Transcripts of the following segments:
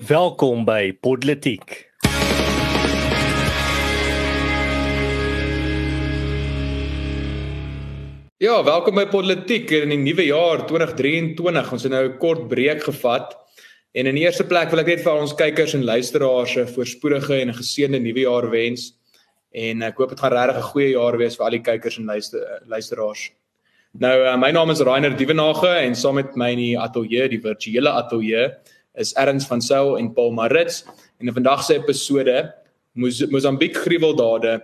Welkom by Politiek. Ja, welkom by Politiek in die nuwe jaar 2023. Ons het nou 'n kort breek gevat. En in die eerste plek wil ek net vir ons kykers en luisteraars 'n voorspoedige en 'n geseënde nuwe jaar wens. En ek hoop dit gaan regtig 'n goeie jaar wees vir al die kykers en luister, luisteraars. Nou, uh, my naam is Rainer Dievenage en saam met my in die ateljee, die virtuele ateljee, is Erns van Sail en Paul Marits. En in vandag se episode, Mosambiek gruweldade,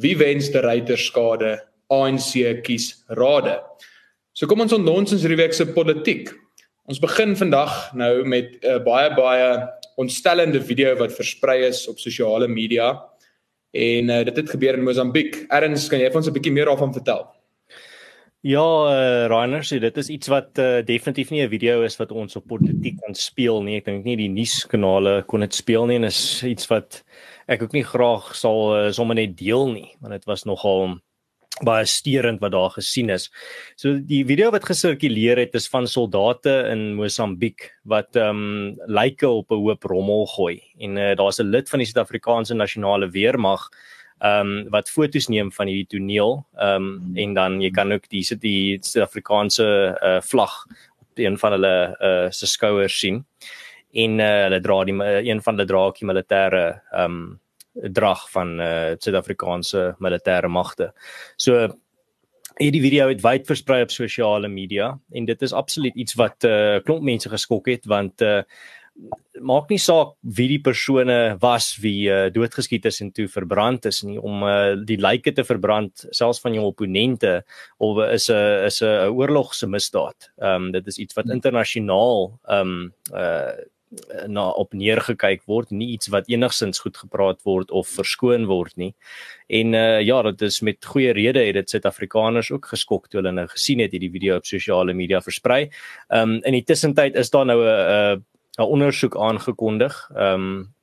wie wens die ruiterskade ANC kies rade. So kom ons ontnons ons hierdie week se politiek. Ons begin vandag nou met 'n uh, baie baie ontstellende video wat versprei is op sosiale media. En uh, dit het gebeur in Mosambiek. Erns, kan jy vir ons 'n bietjie meer daarvan vertel? Ja, uh, Rainer, so dit is iets wat uh, definitief nie 'n video is wat ons op politiek kan speel nie. Ek dink nie die nuuskanale kon dit speel nie en is iets wat ek ook nie graag sal uh, sommer net deel nie, want dit was nogal baie steurend wat daar gesien is. So die video wat gesirkuleer het is van soldate in Mosambiek wat ehm um, lyke op 'n hoop rommel gooi en uh, daar's 'n lid van die Suid-Afrikaanse nasionale weermag ehm um, wat foto's neem van hierdie toneel ehm um, en dan jy kan ook die sit die Suid-Afrikaanse uh, vlag op een van hulle uh, se skouers sien en uh, hulle dra die een van hulle dra 'n militêre ehm um, drag van uh Suid-Afrikaanse militêre magte. So hierdie video het wyd versprei op sosiale media en dit is absoluut iets wat 'n uh, klomp mense geskok het want uh maak nie saak wie die persone was wie uh, doodgeskiet is en toe verbrand is nie om uh, die lyke te verbrand selfs van jou opponente of is 'n is 'n oorlogse misdaad. Ehm um, dit is iets wat internasionaal ehm um, uh na op neergekyk word, nie iets wat enigsins goed gepraat word of verskoon word nie. En uh ja, dit is met goeie rede het dit Suid-Afrikaners ook geskok toe hulle nou gesien het hierdie video op sosiale media versprei. Um in die tussentyd is daar nou 'n 'n ondersoek aangekondig. Um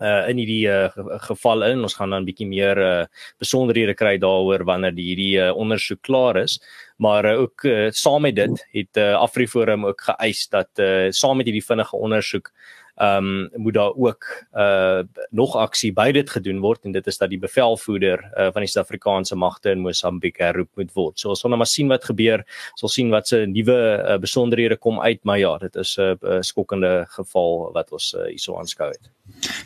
uh in hierdie uh, geval in ons gaan dan bietjie meer uh besonderhede kry daaroor wanneer die hierdie uh, ondersoek klaar is maar uh, ook uh, saam met dit het uh, Afriforum ook geëis dat uh, saam met hierdie vinnige ondersoek ehm um, moet daar ook uh nog aksie by dit gedoen word en dit is dat die bevelvoerder uh, van die Suid-Afrikaanse magte in Mosambiek herroep moet word. So ons sal nou maar sien wat gebeur. Ons sal sien wat se nuwe uh, besonderhede kom uit, maar ja, dit is 'n uh, skokkende geval wat ons uh, hierso aanskou het.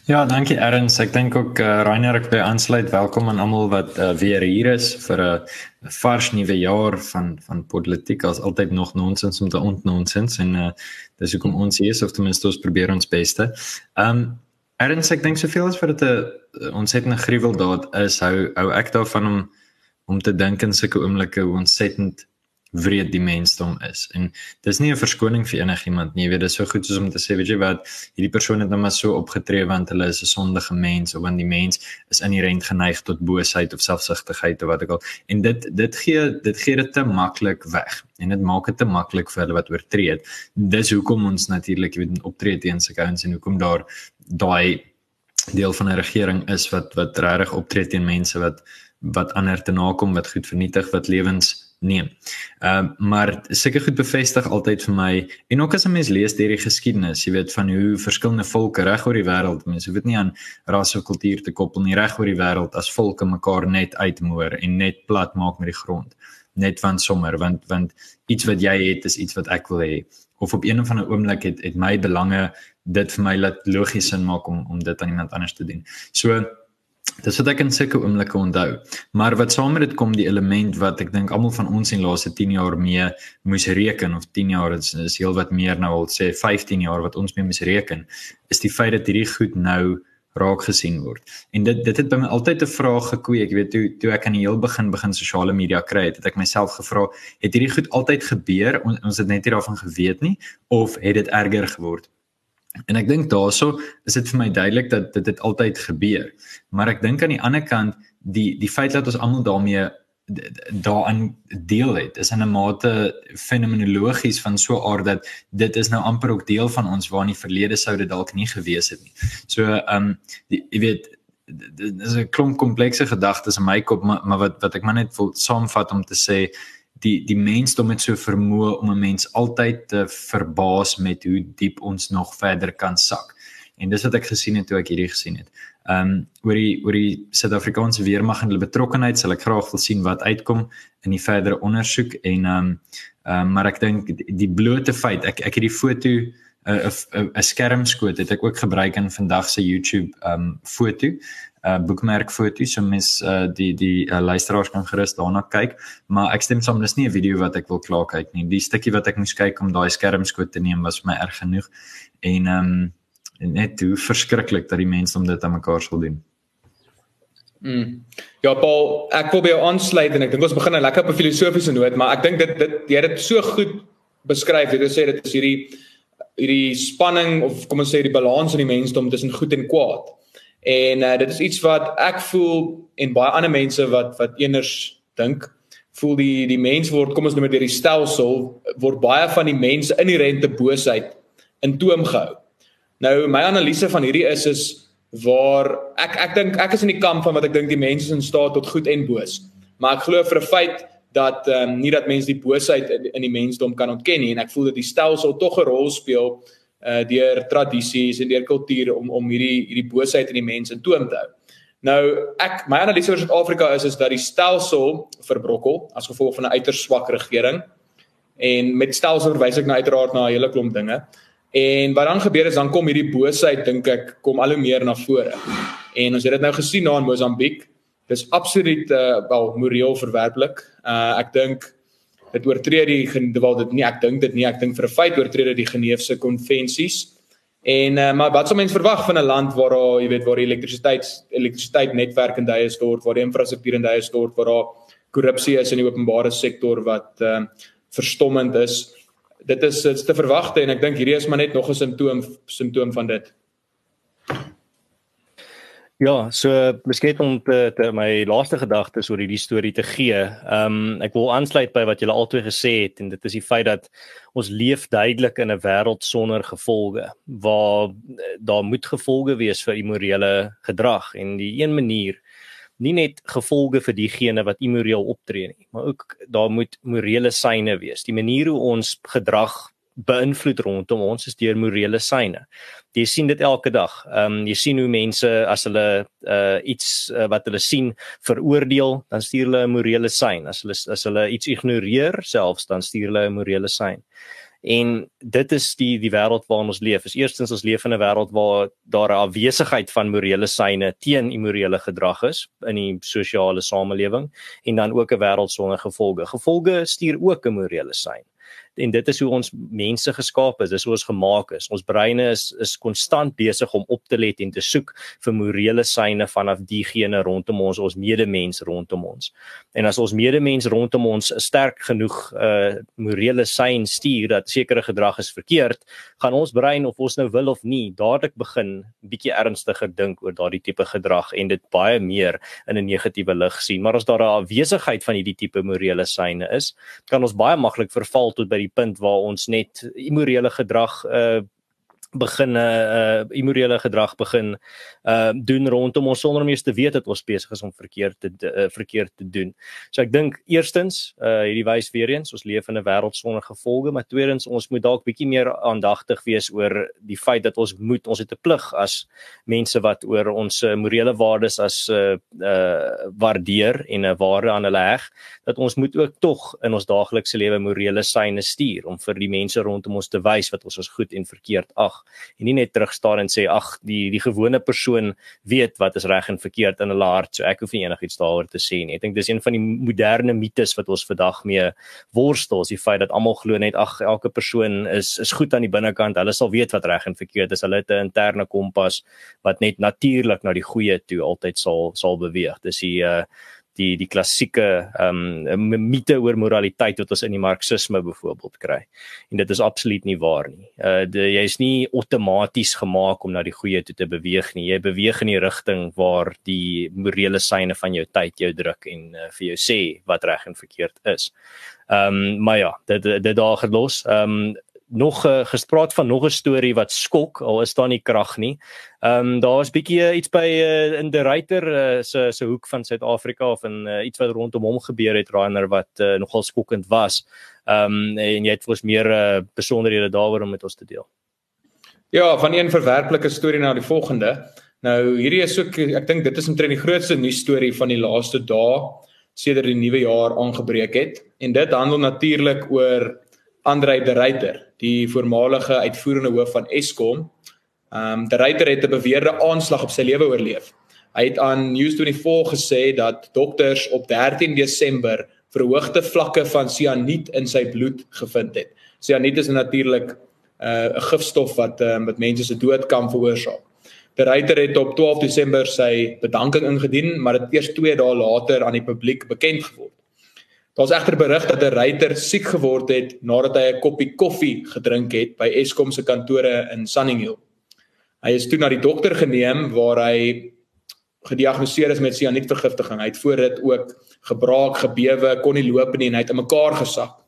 Ja, dankie Erns. Ek dink ook uh, Rainer ek wil aansluit. Welkom aan almal wat uh, weer hier is vir 'n uh, vars nuwe jaar van van politiek as altyd nog nonsens om te ontnonsens en uh, dis hoekom ons hier is of ten minste ons probeer ons beste. Ehm um, Erns ek dink soveel as vir dit 'n ontsettende gruweldaad is hou hou ek daarvan om om te dink in sulke oomblikke hoe ontsettend wreed die mensdom is. En dis nie 'n verskoning vir enigiemand nie. Jy weet, dit is so goed soos om te sê, weet jy wat, hierdie persoon het nou maar so opgetree want hulle is 'n sondige mens of want die mens is inherënt geneig tot boosheid of selfsugtigheid of wat ook al. En dit dit gee dit gee dit te maklik weg en dit maak dit te maklik vir hulle wat oortree. Dis hoekom ons natuurlik weet optree teen sulke ouens en hoekom daar daai deel van 'n regering is wat wat regtig optree teen mense wat wat ander te nakom wat goed vernietig wat lewens neem. Ehm uh, maar seker goed bevestig altyd vir my en ook as 'n mens lees deur die geskiedenis, jy weet van hoe verskillende volke reg oor die wêreld, mense hoef dit nie aan ras of kultuur te koppel nie, reg oor die wêreld as volke mekaar net uitmoor en net plat maak met die grond. Net van sommer want want iets wat jy het is iets wat ek wil hê of op een of ander oomblik het het my belange dit vir my laat logies sin maak om om dit aan iemand anders te doen. So Dis wat ek in sulke oomblikke onthou. Maar wat saam met dit kom die element wat ek dink almal van ons in laaste 10 jaar mee moes reken of 10 jaar is is heel wat meer nou al sê 15 jaar wat ons mee moes reken is die feit dat hierdie goed nou raak gesien word. En dit dit het by my altyd 'n vraag gekweek, weet toe toe ek aan die heel begin begin sosiale media kry het, het ek myself gevra, het hierdie goed altyd gebeur? Ons, ons het net nie daarvan geweet nie of het dit erger geword? En ek dink daaroor is dit vir my duidelik dat dit dit altyd gebeur. Maar ek dink aan die ander kant die die feit dat ons almal daarmee daaraan deel het is in 'n mate fenomenologies van so 'n aard dat dit is nou amper ook deel van ons waar in die verlede sou dit dalk nie gewees het nie. So ehm um, jy weet dit is 'n klomp komplekse gedagtes in my kop maar, maar wat wat ek maar net wil saamvat om te sê die die mensdom het so vermoë om 'n mens altyd te verbaas met hoe diep ons nog verder kan sak. en dis wat ek gesien het toe ek hierdie gesien het. Ehm um, oor die oor die Suid-Afrikaanse weermag en hulle betrokkeheid sal ek graag wil sien wat uitkom in die verdere ondersoek en ehm um, ehm um, maar ek dink die, blote feit ek ek het die foto 'n 'n skermskoot het ek ook gebruik in vandag se YouTube um foto uh, boekmerk foto so mens uh, die die uh, luisteraars kan gerus daarna kyk maar ek stem saam dis nie 'n video wat ek wil klaar kyk nie die stukkie wat ek moes kyk om daai skermskoot te neem was my erg genoeg en um net hoe verskriklik dat die mense om dit aan mekaar sal doen Mm. Ja Paul, ek wil by jou aansluit en ek dink ons begin 'n lekker op 'n filosofiese noot, maar ek dink dit dit jy het dit so goed beskryf. Jy het gesê dit is hierdie hierdie spanning of kom ons sê die balans in die mensdom tussen goed en kwaad. En uh, dit is iets wat ek voel en baie ander mense wat wat eners dink voel die die mens word kom ons noem dit deur die stelsel word baie van die mense inherente boosheid in toom gehou. Nou my analise van hierdie is is waar ek ek dink ek is in die kamp van wat ek dink die mense is in staat tot goed en boos. Maar ek glo vir 'n feit dat ehm um, nie dat mense die boosheid in, in die mensdom kan ontken nie en ek voel dat die stelsel tog 'n rol speel uh deur tradisies en deur kultuur om om hierdie hierdie boosheid in die mense in toom te hou. Nou ek my analise oor Suid-Afrika is is dat die stelsel verbrokkel as gevolg van 'n uiters swak regering en met stelsel verwys ek nou uiteraard na 'n hele klomp dinge. En wat dan gebeur is dan kom hierdie boosheid dink ek kom al hoe meer na vore. En ons het dit nou gesien na in Mosambiek dis absoluut uh, wel moreel verwerplik. Uh ek dink dit oortree die wel dit nie ek dink dit nie ek dink vir 'n feit oortree dit die Geneefse konvensies. En uh, maar wat sou mens verwag van 'n land waar daar jy weet waar die elektrisiteit elektrisiteit netwerk in duie stort, waar die infrastruktuur in duie stort, waar daar korrupsie is in die openbare sektor wat uh verstommend is. Dit is dit's te verwagte en ek dink hierdie is maar net nog 'n simptoom simptoom van dit. Ja, so miskien om te, te my laaste gedagtes oor hierdie storie te gee. Ehm um, ek wil aansluit by wat julle albei gesê het en dit is die feit dat ons leef duidelik in 'n wêreld sonder gevolge waar eh, daar moet gevolge wees vir immorele gedrag en die een manier nie net gevolge vir diegene wat immoreel optree nie, maar ook daar moet morele syne wees. Die manier hoe ons gedrag beïnvloed rondom ons is deur morele syne. Jy sien dit elke dag. Ehm um, jy sien hoe mense as hulle uh iets uh, wat hulle sien veroordeel, dan stuur hulle 'n morele sein. As hulle as hulle iets ignoreer selfs, dan stuur hulle 'n morele sein. En dit is die die wêreld waarin ons leef. Is eerstens ons leef in 'n wêreld waar daar 'n afwesigheid van morele syne teen immorele gedrag is in die sosiale samelewing en dan ook 'n wêreld sonder gevolge. Gevolge stuur ook 'n morele sein en dit is hoe ons mense geskaap is, dis hoe ons gemaak is. Ons breine is is konstant besig om op te let en te soek vir morele syne vanaf diegene rondom ons, ons medemens rondom ons. En as ons medemens rondom ons sterk genoeg uh morele sein stuur dat sekere gedrag is verkeerd, gaan ons brein of ons nou wil of nie, dadelik begin bietjie ernstiger dink oor daardie tipe gedrag en dit baie meer in 'n negatiewe lig sien. Maar as daar 'n afwesigheid van hierdie tipe morele syne is, kan ons baie maklik verval tot by die punt waar ons net immorele gedrag uh begin 'n uh, immorele gedrag begin uh doen rondom ons sonder om eers te weet dat ons besig is om verkeerd te uh, verkeerd te doen. So ek dink eerstens uh hierdie wys weer eens ons leef in 'n wêreld sonder gevolge, maar tweedens ons moet dalk bietjie meer aandagtig wees oor die feit dat ons moet ons het 'n plig as mense wat oor ons morele waardes as uh uh waardeer en 'n waarde aan hulle heg, dat ons moet ook tog in ons daaglikse lewe morele syne stuur om vir die mense rondom ons te wys wat ons as goed en verkeerd ag en nie net terugstaan en sê ag die die gewone persoon weet wat is reg en verkeerd in hulle hart. So ek hoef nie enigiets daaroor te sê nie. Ek dink dis een van die moderne mites wat ons vandag mee worstel is die feit dat almal glo net ag elke persoon is is goed aan die binnekant. Hulle sal weet wat reg en verkeerd is. Hulle het 'n interne kompas wat net natuurlik na die goeie toe altyd sal sal beweeg. Dis die uh die die klassieke ehm um, mite oor moraliteit wat ons in die marxisme byvoorbeeld kry. En dit is absoluut nie waar nie. Uh jy is nie outomaties gemaak om na die goeie toe te beweeg nie. Jy beweeg in die rigting waar die morele syne van jou tyd jou druk en uh, vir jou sê wat reg en verkeerd is. Ehm um, maar ja, dit dit daar gelos. Ehm um, nog uh, gespreek van nog 'n storie wat skok al is daar nie krag nie. Ehm um, daar's bietjie uh, iets by uh, in die Ryter uh, se se hoek van Suid-Afrika of in uh, iets wat rondom hom gebeur het Rainer wat uh, nogal skokkend was. Ehm um, en jy het vir ons meer uh, besonderhede daaroor om met ons te deel. Ja, van een verwerplike storie na die volgende. Nou hierdie is ook ek dink dit is omtrent die grootste nuus storie van die laaste dae sedert die nuwe jaar aangebreek het en dit handel natuurlik oor Andre de Ruyter, die voormalige uitvoerende hoof van Eskom. Ehm um, de Ruyter het 'n beweerde aanslag op sy lewe oorleef. Hy het aan News24 gesê dat dokters op 13 Desember verhoogde vlakke van sianiet in sy bloed gevind het. Sianiet is natuurlik uh, 'n uh, gifstof wat uh, met mense se dood kan veroorsaak. Die ryter het op 12 Desember sy bedanking ingedien, maar dit eers 2 dae later aan die publiek bekend geword. Daar's egter berig dat 'n ryter siek geword het nadat hy 'n koppie koffie gedrink het by Eskom se kantore in Sunninghill. Hy is toe na die dokter geneem waar hy gediagnoseer is met sianietvergiftiging. Hy het voor dit ook gebraak, gebewe, kon nie loop nie en hy het in mekaar gesak.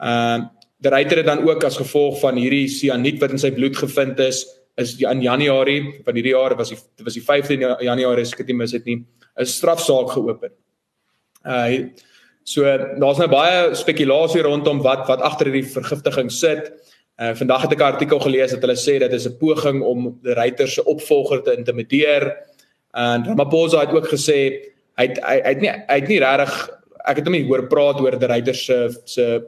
Ehm uh, die ryter het dan ook as gevolg van hierdie sianiet wat in sy bloed gevind is, is in Januarie van hierdie jaar was die was die 15 Januarie as ek dit mis het nie 'n strafsaak geopen. Uh so daar's nou baie spekulasie rondom wat wat agter hierdie vergiftiging sit. Uh vandag het ek 'n artikel gelees dat hulle sê dit is 'n poging om die ryter se opvolger te intimideer. En Ramaphosa het ook gesê hy het, hy, het nie hy het nie regtig ek het hom nie hoor praat oor die ryter se se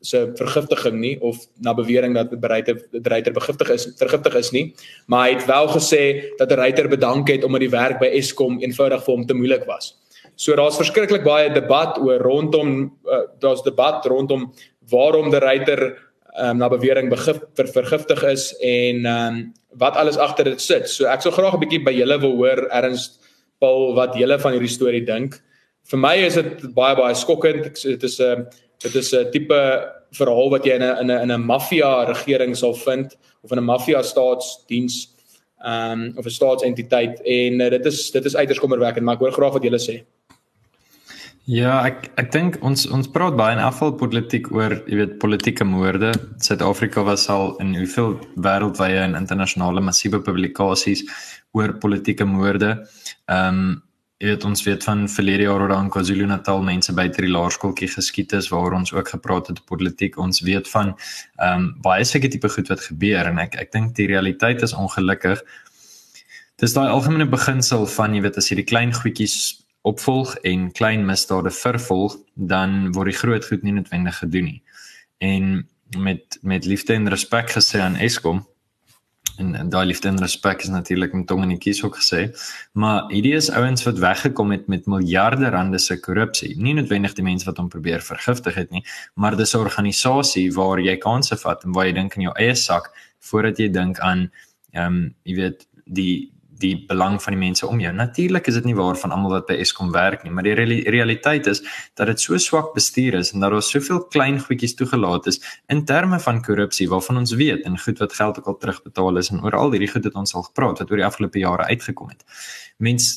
se vergiftiging nie of na bewering dat bereiter die ryter begiftig is vergiftig is nie maar hy het wel gesê dat die ryter bedank het omdat die werk by Eskom eenvoudig vir hom te moeilik was. So daar's verskriklik baie debat oor rondom uh, daar's debat rondom waarom die ryter um, na bewering begif ver, vergiftig is en um, wat alles agter dit sit. So ek sou graag 'n bietjie by julle wil hoor erns Paul wat julle van hierdie storie dink. Vir my is dit baie baie skokkend. Dit is 'n dit is 'n tipe verhaal wat jy in 'n in 'n in 'n maffia regering sal vind of in 'n maffia staatsdiens ehm um, of 'n staatsentiteit en uh, dit is dit is uiters kommerwekkend, maar ek hoor graag wat julle sê. Ja, ek ek dink ons ons praat baie in afval politiek oor, jy weet, politieke moorde. Suid-Afrika was al in hoeveel wêreldwye en internasionale massiewe publikasies oor politieke moorde. Ehm um, jy weet ons weet van verlede jaar oor aan KwaZulu-Natal mense by die laerskooltjie geskiet is waar ons ook gepraat het oor politiek. Ons weet van ehm um, baie seker tipe goed wat gebeur en ek ek dink die realiteit is ongelukkig. Dis daai algemene beginsel van jy weet as jy die klein goedjies opvolg en klein misdade vervolg, dan word die groot goed nie noodwendig gedoen nie. En met met liefde en respek gesê aan Eskom en, en daai liefde en respek is natuurlik met tong en kies ook gesê, maar hierdie is ouens wat weggekom het met miljarde rande se korrupsie. Nie noodwendig die mense wat hom probeer vergiftig het nie, maar dis 'n organisasie waar jy kansse vat en waar jy dink in jou eie sak voordat jy dink aan ehm um, jy weet die die belang van die mense om jou. Natuurlik is dit nie waar van almal wat by Eskom werk nie, maar die realiteit is dat dit so swak bestuur is en dat daar soveel klein goedjies toegelaat is in terme van korrupsie waarvan ons weet en goed wat geld ook al terugbetaal is en oor al hierdie goed het ons al gepraat wat oor die afgelope jare uitgekom het. Mens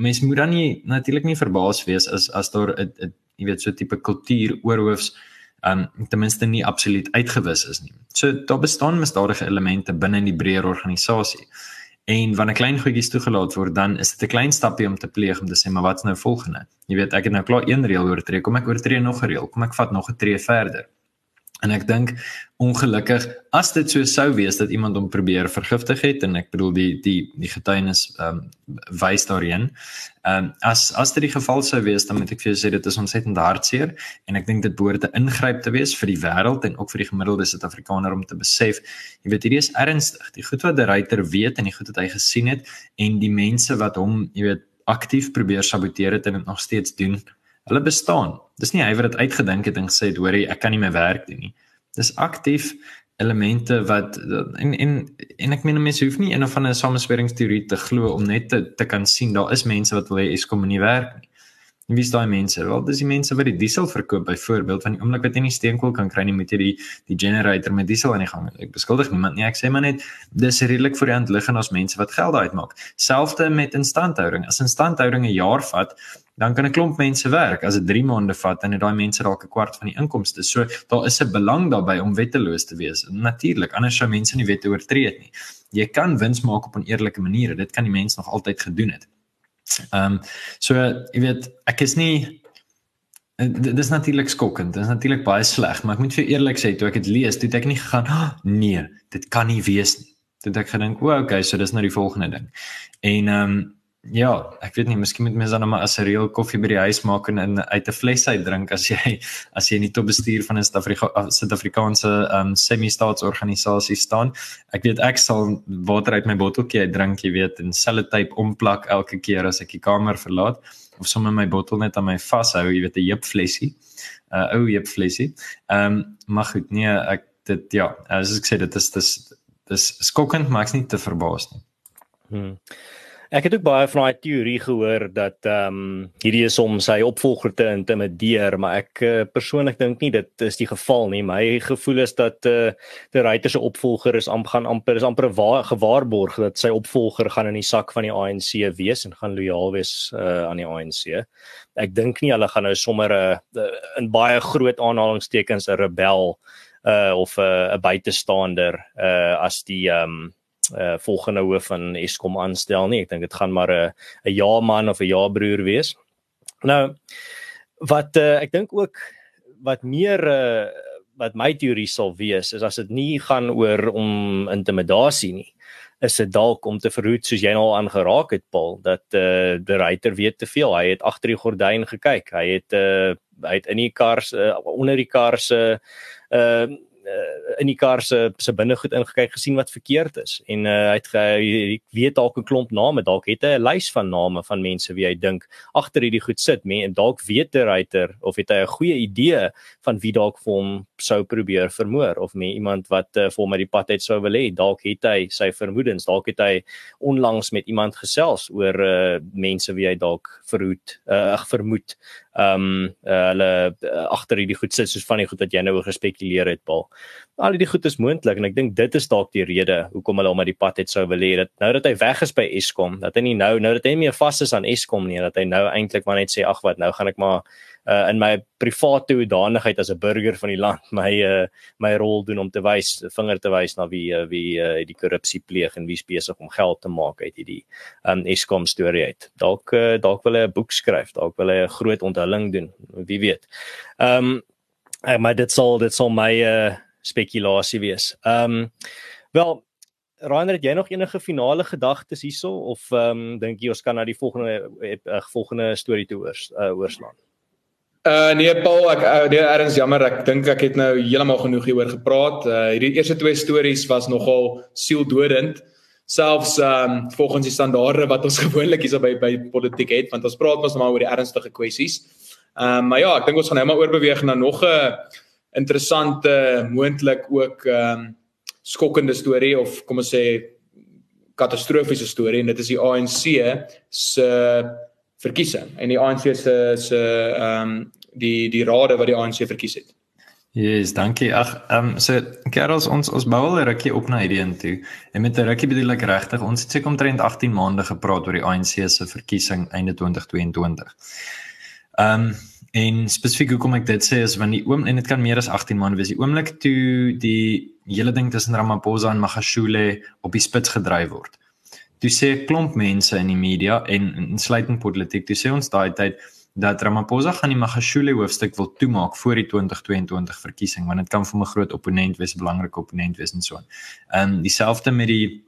mens moet dan nie natuurlik nie verbaas wees as as daar 'n jy weet so tipe kultuur oorhoofs um ten minste nie absoluut uitgewis is nie. So daar bestaan misdadige elemente binne in die breër organisasie. En wanneer klein goedjies toegelaat word, dan is dit 'n klein stapie om te pleeg om te sê, maar wat's nou volgende? Jy weet, ek het nou klaar een reël oortree, kom ek oortree nog 'n reël, kom ek vat nog 'n tree verder. En ek dink ongelukkig as dit so sou wees dat iemand hom probeer vergiftig het en ek bedoel die die die getuienis ehm um, wys daarin. Ehm um, as as dit die geval sou wees dan moet ek vir jou sê dit is ontsettend hartseer en ek dink dit behoort 'n ingryp te wees vir die wêreld en ook vir die gemiddelde Suid-Afrikaner om te besef, jy weet hierdie is ernstig. Die goed wat die ryter weet en die goed wat hy gesien het en die mense wat hom, jy weet, aktief probeer saboteer het en dit nog steeds doen Hulle bestaan. Dis nie hy wat dit uitgedink het en gesê het hoorie ek kan nie meer werk doen nie. Dis aktief elemente wat en en en ek meen mense hoef nie een of ander samesweringsteorie te glo om net te te kan sien daar is mense wat wil hê Eskom nie werk nie. En wie is daai mense? Wel, dis die mense wat die diesel verkoop byvoorbeeld van die oomblik wat jy nie steenkool kan kry nie met jy die die generator met diesel aan die gang. Ek beskuldig niemand nie. Ek sê maar net dis redelik vir die hand liggend as mense wat geld uitmaak. Selfde met instandhouding. As instandhouding 'n jaar vat, dan kan 'n klomp mense werk. As dit 3 maande vat, dan het daai mense dalk 'n kwart van die inkomste. So daar is 'n belang daarbey om wetteloos te wees. Natuurlik, anders sou mense nie wette oortree het nie. Jy kan wins maak op 'n eerlike manier. Dit kan die mense nog altyd gedoen het. Ehm um, so jy weet, ek is nie dit is natuurlik skokkend. Dit is natuurlik baie sleg, maar ek moet vir eerlik sê, toe ek dit lees, toe het ek nie gegaan, oh, "Nee, dit kan nie wees nie." Dit ek gedink, o, okay, so dis nou die volgende ding. En ehm um, ja, ek weet nie, miskien moet mense dan maar as 'n reël koffie by die huis maak en in uit 'n fles uit drink as jy as jy in die topbestuur van 'n Suid-Afrikaanse ehm um, semi-staatsorganisasie staan. Ek weet ek sal water uit my botteltjie uit drink, jy weet, en sellotape omplak elke keer as ek die kamer verlaat of sommer my bottel net aan my vashou, jy weet 'n jeupflesie. 'n uh, ou jeupflesie. Ehm um, maar goed, nee, ek dit ja, as ek sê dit is dis dis skokkend, maar ek's nie te verbaas nie. Hmm. Ek het ook baie van daai teorie gehoor dat ehm um, hierdie is om sy opvolger te intimideer, maar ek uh, persoonlik dink nie dit is die geval nie. My gevoel is dat eh uh, die Reiter se opvolger is am gaan amper is amper gewaarborg dat sy opvolger gaan in die sak van die ANC wees en gaan lojaal wees uh, aan die ANC. Ek dink nie hulle gaan nou sommer 'n uh, in baie groot aanhalingstekens 'n rebel uh of 'n uh, buitestander uh as die ehm um, uh volgende hoof van Eskom aanstel nie. Ek dink dit gaan maar 'n 'n ja man of 'n ja broer wees. Nou wat uh, ek dink ook wat meer uh wat my teorie sal wees is as dit nie gaan oor om intimidasie nie is dit dalk om te verhoed soos jy nou aangeraak het Paul dat uh die ryter weet te veel hy het agter die gordyn gekyk hy het uh hy het in die kar uh, onder die kar se uh uh, in die kar se se binnegoed ingekyk gesien wat verkeerd is. En uh, hy het hy weet dalk 'n klomp name dalk het hy 'n lys van name van mense wie hy dink agter hierdie goed sit men en dalk weet die ryter of het hy 'n goeie idee van wie dalk vir hom sou probeer vermoor of me iemand wat uh, vir hom uit die pad uit sou wil hê. Dalk het hy sy vermoedens dalk het hy onlangs met iemand gesels oor uh, mense wie hy dalk verhoed uh, vermoed ehm um, uh, hulle uh, agter hierdie goed sit soos van die goed wat jy nou gespekuleer het Paul. Al hierdie goed is moontlik en ek dink dit is dalk die rede hoekom hulle hom uit die pad het sou wil hê dat nou dat hy weg is by Eskom, dat hy nie nou nou dat hy nie meer vas is aan Eskom nie, dat hy nou eintlik maar net sê ag wat nou gaan ek maar uh, in my private hoedanigheid as 'n burger van die land my uh, my rol doen om te wys vinger te wys na wie uh, wie uh, die korrupsie pleeg en wie besig om geld te maak uit hierdie um, Eskom storie uit. Dalk uh, dalk wil hy 'n boek skryf, dalk wil hy 'n groot onthulling doen, wie weet. Ehm um, maar dit sal dit sal my uh, spekulasie wees. Ehm um, wel Rainer, het jy nog enige finale gedagtes hierso of ehm um, dink jy ons kan na die volgende uh, volgende storie toe oors uh, oorslaan? Uh nee Paul, ek uh, nee erns jammer, ek dink ek het nou heeltemal genoeg hieroor gepraat. Uh hierdie eerste twee stories was nogal sieldodend. Selfs um volgens die standaarde wat ons gewoonlik hier by by politiek het, want ons praat mos maar oor die ernstige kwessies. Um maar ja, ek dink ons gaan nou maar oorbeweeg na nog 'n interessante moontlik ook um skokkende storie of kom ons sê katastrofiese storie en dit is die ANC se verkiesing en die ANC se se ehm um, die die rade wat die ANC verkies het. Yes, dankie. Ag, ehm um, so Karels ons ons bou al 'n rukkie op na hierdie een toe. En met 'n rukkie bedoel ek regtig, ons het seker omtrent 18 maande gepraat oor die ANC se verkiesing einde 2022. Ehm um, en spesifiek hoekom ek dit sê is want die oom en dit kan meer as 18 maande wees. Die oomblik toe die hele ding tussen Ramaphosa en Magashule op die spits gedryf word toe sê 'n klomp mense in die media en insluitend politiek, toe sê ons daai tyd dat Ramaphosa gaan die Magashule hoofstuk wil toemaak voor die 2022 verkiesing want dit kan vir 'n groot opponent wees, 'n belangrike opponent wees en so aan. Ehm um, dieselfde met die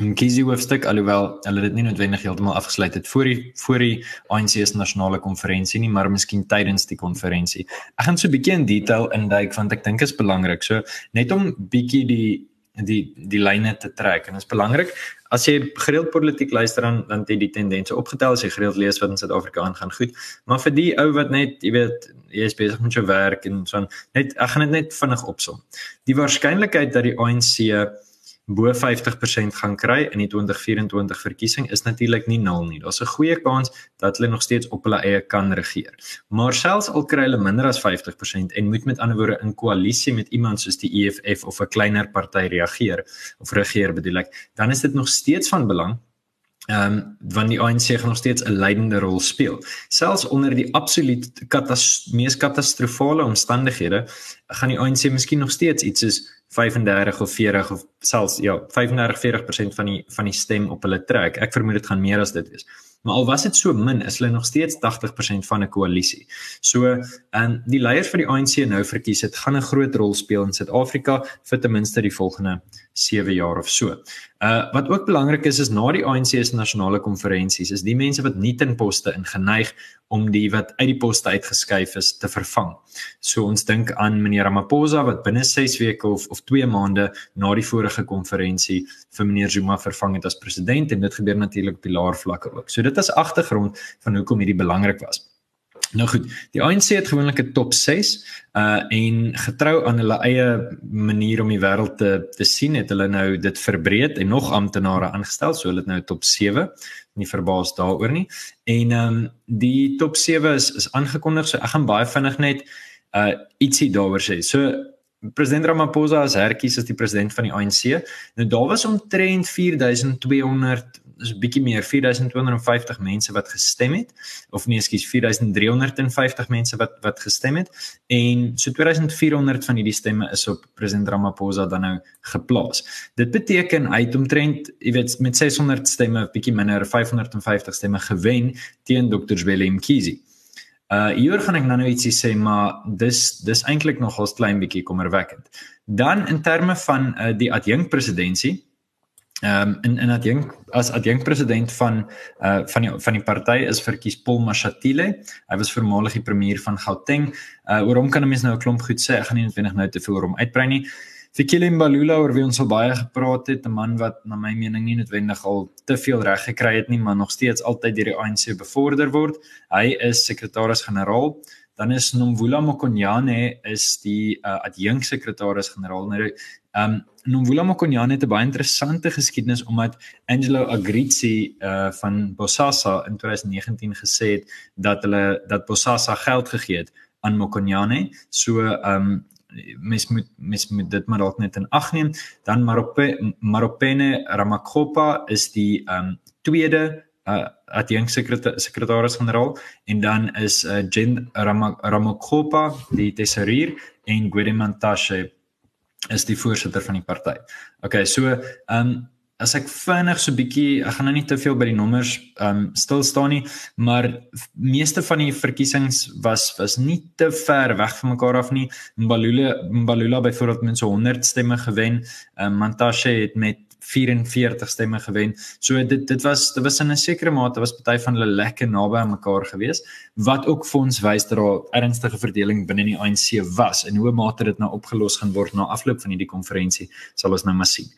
Mkhize hoofstuk alhoewel hulle dit nie noodwendig heeltemal afgesluit het voor die voor die ANC se nasionale konferensie nie, maar miskien tydens die konferensie. Ek gaan so 'n bietjie in detail induik want ek dink dit is belangrik. So net om bietjie die die die lyne te trek en dit is belangrik as jy gereeld politiek luister dan dan het jy die tendense opgetel. As jy gereeld lees wat in Suid-Afrika aangaan goed. Maar vir die ou wat net jy weet jy is besig met jou werk en so net ek gaan dit net vinnig opsom. Die waarskynlikheid dat die ANC bo 50% gaan kry in die 2024 verkiesing is natuurlik nie nul nie. Daar's 'n goeie kans dat hulle nog steeds op hulle eie kan regeer. Maar selfs al kry hulle minder as 50% en moet met ander woorde in koalisie met iemand soos die EFF of 'n kleiner party reageer of regeer bedoel ek, dan is dit nog steeds van belang ehm um, want die ANC gaan nog steeds 'n leidende rol speel. Selfs onder die absoluut katas mees katastrofale omstandighede gaan die ANC miskien nog steeds iets soos 35 of 40 of selfs ja 35 40% van die van die stem op hulle trek. Ek vermoed dit gaan meer as dit wees. Maar al was dit so min, is hulle nog steeds 80% van 'n koalisie. So, ehm, die leiers van die ANC nou verkies het gaan 'n groot rol speel in Suid-Afrika vir ten minste die volgende 7 jaar of so. Uh wat ook belangrik is is na die ANC se nasionale konferensies is die mense wat nie ten poste ingeneig om die wat uit die poste uitgeskuif is te vervang. So ons dink aan meneer Ramaphosa wat binne 6 weke of of 2 maande na die vorige konferensie vir meneer Zuma vervang het as president en dit gebeur natuurlik op die laer vlakke ook. So dit is agtergrond van hoekom hierdie belangrik was. Nou goed, die ANC het gewoonlik 'n top 6 uh en getrou aan hulle eie manier om die wêreld te te sien, het hulle nou dit verbreed en nog amptenare aangestel, so hulle het nou top 7. Nie verbaas daaroor nie. En ehm um, die top 7 is is aangekondig, so ek gaan baie vinnig net uh ietsie daaroor sê. So President Ramaphosa as herkies as die president van die ANC. Nou daar was omtrent 4200 is 'n bietjie meer 4250 mense wat gestem het of nee ekskuus 4350 mense wat wat gestem het en so 2400 van hierdie stemme is op president Ramaphosa dan nou geplaas. Dit beteken hy het omtrent jy weet met 600 stemme bietjie minder 550 stemme gewen teen Dr. Zweli Mkhize. Uh hier gaan ek nou nou ietsie sê maar dis dis eintlik nog 'n klein bietjie kommerwekkend. Dan in terme van uh, die adjunkt presidentskap Ehm um, en en adjunk as adjunk president van uh van die van die party is verkies Paul Mashatile. Hy was voormalig die premier van Gauteng. Uh oor hom kan 'n mens nou 'n klomp goed sê. Ek gaan nie noodwendig nou te veel oor hom uitbrei nie. Fikile Mbalula oor wie ons al baie gepraat het, 'n man wat na my mening nie noodwendig al te veel reg gekry het nie, maar nog steeds altyd deur die ANC bevorder word. Hy is sekretaris-generaal. Dan is Nomvula Mokonyane is die uh, adjunk sekretaris-generaal. Nou Ehm um, Nomvula Mokonyane het 'n baie interessante geskiedenis omdat Angelo Agrizzi uh van Bosasa in 2019 gesê het dat hulle dat Bosasa geld gegee het aan Mokonyane. So ehm um, mens moet mens moet dit maar dalk net in ag neem. Dan Marope Maropene Ramakgopa is die ehm um, tweede uh adjunct sekretaris-generaal en dan is uh, Jen Ramakgopa die tesourier en Guedemantashe is die voorsitter van die party. Okay, so ehm um, as ek vinnig so bietjie, ek gaan nou nie te veel by die nommers um, stil staan nie, maar meeste van die verkiesings was was nie te ver weg van mekaar af nie. Mbalula Mbalula byvoorbeeld met so 100 stemme gewen. Um, Mantashe het met 44 stemme gewen. So dit dit was dit was in 'n sekere mate was party van hulle lekker naby aan mekaar gewees wat ook vir ons wys dat daar ernstige verdeling binne die ANC was en hoe mate dit nou opgelos gaan word na afloop van hierdie konferensie sal ons nou maar sien.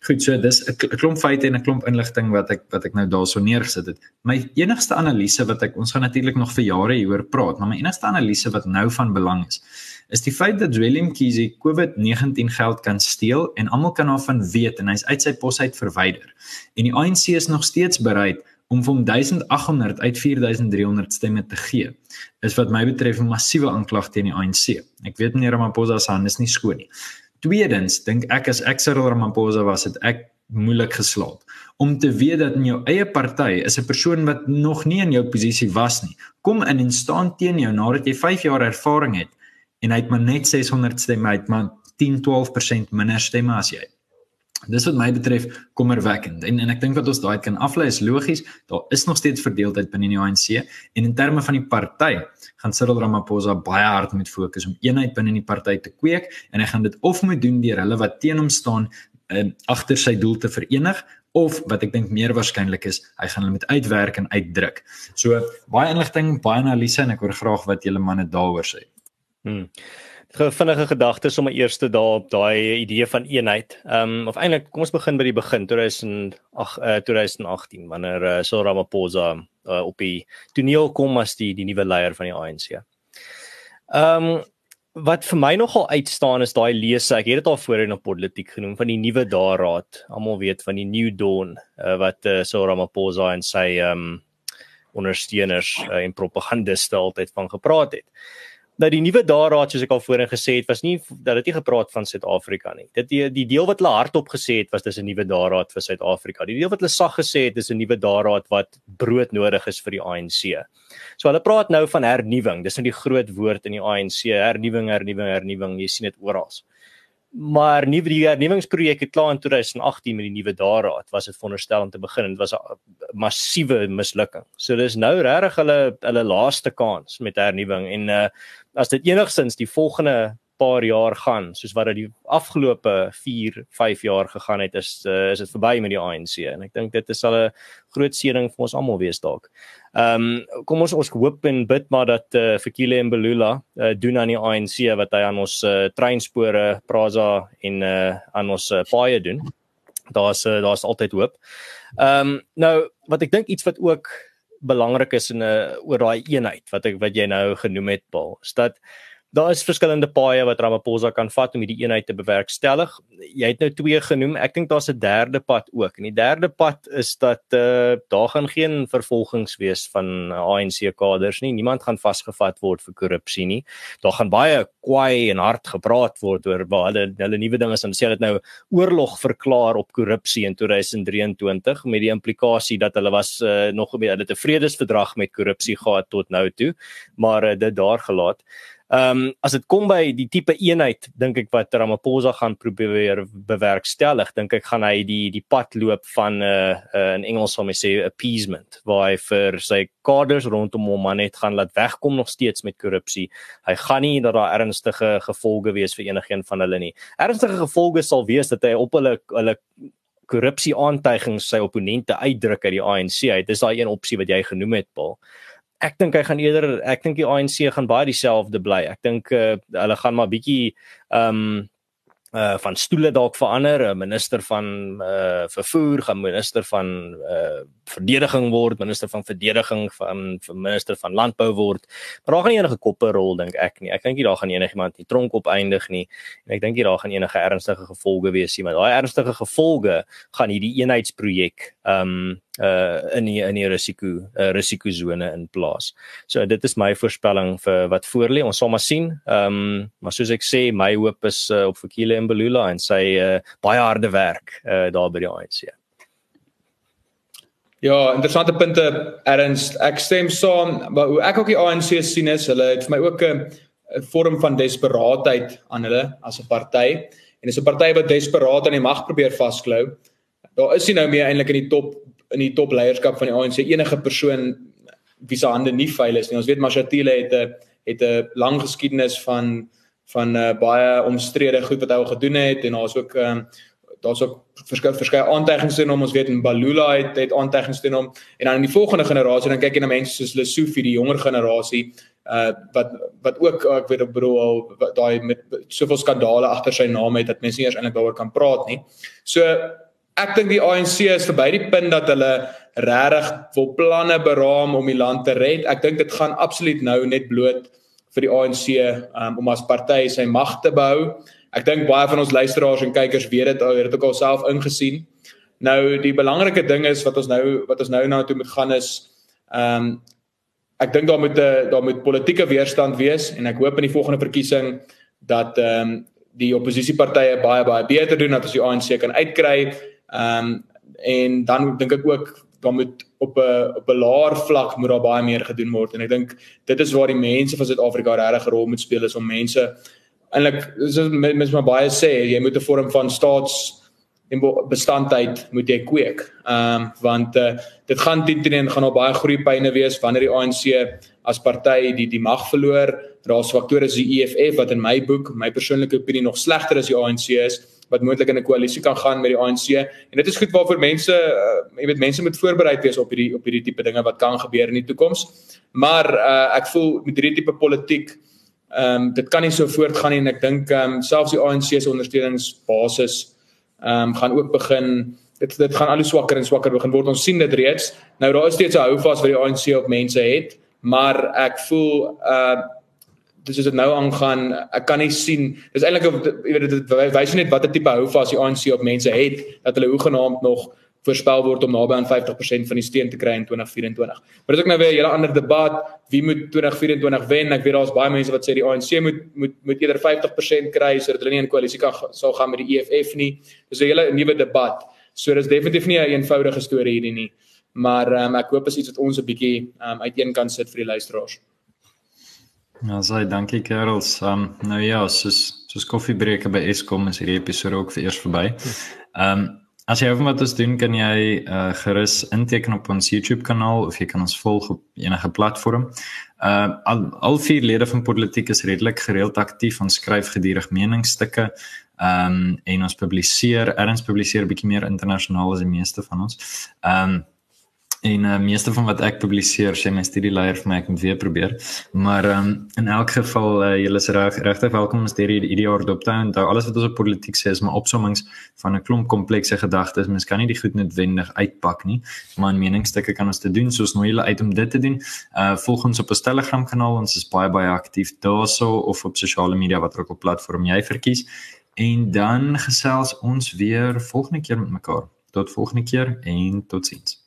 Goed, so dis 'n klomp feite en 'n klomp inligting wat ek wat ek nou daarso neergesit het. My enigste analise wat ek ons gaan natuurlik nog vir jare hieroor praat, maar my enigste analise wat nou van belang is, is die feit dat Willem Kiesi COVID-19 geld kan steel en almal kan daarvan weet en hy's uit sy pos uit verwyder. En die ANC is nog steeds bereid om hom 1800 uit 4300 stemme te gee. Is wat my betref 'n massiewe aanklag teen die ANC. Ek weet meneer Ramaphosa se hand is nie skoon nie. Tweedens dink ek as ek Cyril Ramaphosa was, het ek moeilik geslaap om te weet dat in jou eie party is 'n persoon wat nog nie in jou posisie was nie. Kom in en staan teen jou nadat jy 5 jaar ervaring het en hy het maar net 600 stemme uit maar 10-12% minder stemme as jy. Dis wat my betref kommerwekkend en en ek dink wat ons daai kan aflei is logies, daar is nog steeds verdeeldheid binne die ANC en in terme van die party gaan Cyril Ramaphosa baie hard met fokus om eenheid binne die party te kweek en hy gaan dit of moet doen deur hulle wat teen hom staan um, agter sy doel te verenig of wat ek dink meer waarskynlik is, hy gaan hulle met uitwerk en uitdruk. So baie inligting, baie analise en ek hoor graag wat julle manne daaroor sê. Hmm. Vinnige gedagtes om 'n eerste daar op daai idee van eenheid. Ehm um, of eintlik kom ons begin by die begin 2008 uh, 2018 wanneer uh, Cyril Ramaphosa uh, op die toneel kom as die die nuwe leier van die ANC. Ehm um, wat vir my nogal uitstaan is daai lese. Ek het dit al voorheen op politiek genoem van die nuwe daarraad. Almal weet van die New Dawn uh, wat uh, Cyril Ramaphosa en sy ehm um, ondersteuners uh, en propagandiste altyd van gepraat het dat die nuwe daarraad soos ek al voorheen gesê het was nie dat dit nie gepraat van Suid-Afrika nie. Dit die, die deel wat hulle hardop gesê het was dis 'n nuwe daarraad vir Suid-Afrika. Die deel wat hulle sag gesê het is 'n nuwe daarraad wat brood nodig is vir die ANC. So hulle praat nou van hernuwing. Dis nou die groot woord in die ANC, hernuwing, hernuwing, hernuwing. Jy sien dit oral maar nie die hernuwingsprojek het klaar in 2018 met die nuwe daarraad was dit veronderstel om te begin en dit was 'n massiewe mislukking. So dis nou regtig hulle hulle laaste kans met hernuwing en uh as dit enigstens die volgende paar jaar gaan soos wat dit die afgelope 4, 5 jaar gegaan het is uh, is dit verby met die ANC en ek dink dit is al 'n groot seëning vir ons almal wees dalk. Ehm um, kom ons ons hoop en bid maar dat eh uh, Fikile en Belula uh, doen aan die ANC wat hy aan ons uh, treinspore, Praza en eh uh, aan ons uh, paaie doen. Daar's uh, daar's altyd hoop. Ehm um, nou wat ek dink iets wat ook belangrik is in 'n uh, oor daai eenheid wat ek wat jy nou genoem het Paul, is dat Daar is verskillende paaie wat Ramaphosa kan vat om hierdie eenheid te bewerkstellig. Jy het nou twee genoem. Ek dink daar's 'n derde pad ook. En die derde pad is dat uh, daar gaan geen vervolgings wees van ANC kaders nie. Niemand gaan vasgevat word vir korrupsie nie. Daar gaan baie kwaai en hard gepraat word oor waar hulle hulle nuwe ding is en sê dit nou oorlog verklaar op korrupsie in 2023 met die implikasie dat hulle was uh, nog 'n hulle 'n vredesverdrag met korrupsie gehad tot nou toe, maar uh, dit daar gelaat. Ehm um, as dit kom by die tipe eenheid dink ek wat Ramaphosa gaan probeer bewerkstellig, dink ek gaan hy die die pad loop van 'n uh, uh, in Engels sal mens sê appeasement waar hy vir sy kaders rondom hom net gaan laat wegkom nog steeds met korrupsie. Hy gaan nie dat daar ernstige gevolge wees vir enigiemand van hulle nie. Ernstige gevolge sal wees dat hy op hulle hulle korrupsie aantuigings sy opponente uitdruk uit die ANC. Dit is daai een opsie wat jy genoem het, Paul ek dink hy gaan eerder ek dink die ANC gaan baie dieselfde bly. Ek dink uh, hulle gaan maar bietjie ehm um, uh van stoele dalk verander, 'n minister van uh vervoer, gaan minister van uh verdediging word, minister van verdediging van minister van landbou word. Maar daar gaan nie enige koppe rol dink ek nie. Ek dink nie daar gaan enigiemand nie tronk op eindig nie. En ek dink nie daar gaan enige ernstige gevolge wees nie, maar daai ernstige gevolge gaan hierdie eenheidsprojek um uh in die in die risiko uh, risikozone in plaas. So dit is my voorspelling vir wat voorlê. Ons sal maar sien. Ehm um, maar soos ek sê, my hoop is uh, op Fikile en Belula en sy uh, baie harde werk uh, daar by die ANC. Ja, interessante punte Ernst. Ek stem saam, maar hoe ek ook die ANC sien is, hulle het vir my ook 'n vorm van desperaatheid aan hulle as 'n party. En dis 'n party wat desperaat aan die mag probeer vasklou. Daar is nie nou meer eintlik in die top in die top leierskap van die ANC enige persoon wie se hande nie veil is nie. Ons weet Mashatile het 'n het 'n lang geskiedenis van van uh, baie omstrede goed wat hy al gedoen het en daar's ook um, daar's ook verskeie verskeie aanteigings teen hom. Ons weet in Balula het het aanteigings teen hom en dan in die volgende generasie dan kyk jy na mense soos Lesofie, die jonger generasie uh wat wat ook ek weet ek bedoel al daai met soveel skandale agter sy naam het dat mense nie eers eintlik daaroor kan praat nie. So ek dink die ANC is verby die punt dat hulle regtig wil planne beraam om die land te red. Ek dink dit gaan absoluut nou net bloot vir die ANC um, om as party sy mag te behou. Ek dink baie van ons luisteraars en kykers weet dit al, het dit ook al self ingesien. Nou die belangrike ding is wat ons nou wat ons nou na toe moet gaan is ehm um, ek dink daar moet 'n daar moet politieke weerstand wees en ek hoop in die volgende verkiesing dat ehm um, die oppositiepartye baie baie beter doen dat ons die ANC kan uitkry. Ehm um, en dan dink ek ook dan moet op 'n op 'n laer vlak moet daar baie meer gedoen word en ek dink dit is waar die mense van Suid-Afrika regtig 'n rol moet speel is om mense eintlik soos mens maar baie sê jy moet 'n vorm van staats en bestandheid moet jy kweek. Ehm um, want uh, dit gaan teen teen gaan al baie groeipyne wees wanneer die ANC as party die die mag verloor. Daar's faktore soos die EFF wat in my boek, my persoonlike opinie nog slegter as die ANC is wat moontlik in 'n koalisie kan gaan met die ANC en dit is goed waarvoor mense uh, jy weet mense moet voorbereid wees op hierdie op hierdie tipe dinge wat kan gebeur in die toekoms. Maar uh, ek voel met hierdie tipe politiek Ehm um, dit kan nie so voortgaan nie en ek dink ehm um, selfs die ANC se ondersteuningsbasis ehm um, gaan ook begin dit dit gaan al hoe swakker en swakker begin word. Ons sien dit reeds. Nou daar is steeds 'n houvas wat die ANC op mense het, maar ek voel uh dis is dit nou aangaan. Ek kan nie sien dis eintlik jy weet dit wys net watter tipe houvas die ANC op mense het dat hulle hoegenaamd nog voorspel word om naby aan 50% van die steun te kry in 2024. Maar dis ook nou weer 'n hele ander debat, wie moet 2024 wen? Ek weet daar's baie mense wat sê die ANC moet moet moet eerder 50% kry sodat hulle nie in koalisie kan sal gaan met die EFF nie. Dis 'n hele nuwe debat. So dis definitief nie 'n een eenvoudige storie hierdie nie. Maar um, ek hoop is iets wat ons 'n bietjie um, uiteen kan sit vir die luisteraars. Ja, sê dankie Karels. Um, nou ja, soos soos koffiebreke by Eskom is hierdie episode ook vir eers verby. Ehm um, As jy hom wat ons doen, kan jy uh gerus inteken op ons YouTube kanaal of jy kan ons volg op enige platform. Uh al, al vier lede van politiek is redelik gereeld aktief. Ons skryf gedurig meningsstukke. Ehm um, en ons publiseer, erns publiseer bietjie meer internasionaal as die meeste van ons. Ehm um, En uh, meeste van wat ek publiseer, sê my studieleier vir my ek moet weer probeer. Maar um, in elk geval uh, julle is reg regtig welkom om hierdie ideaar dop te hou. Alles wat ons op politiek sê is maar opsommings van 'n klomp komplekse gedagtes. Mens kan nie die goed noodwendig uitpak nie, maar in meningsstukke kan ons dit doen soos nou julle uit om dit te doen. Uh volg ons op ons Telegram kanaal, ons is baie baie aktief daarso of op sosiale media wat ook op platform jy verkies. En dan gesels ons weer volgende keer met mekaar. Tot volgende keer en totsiens.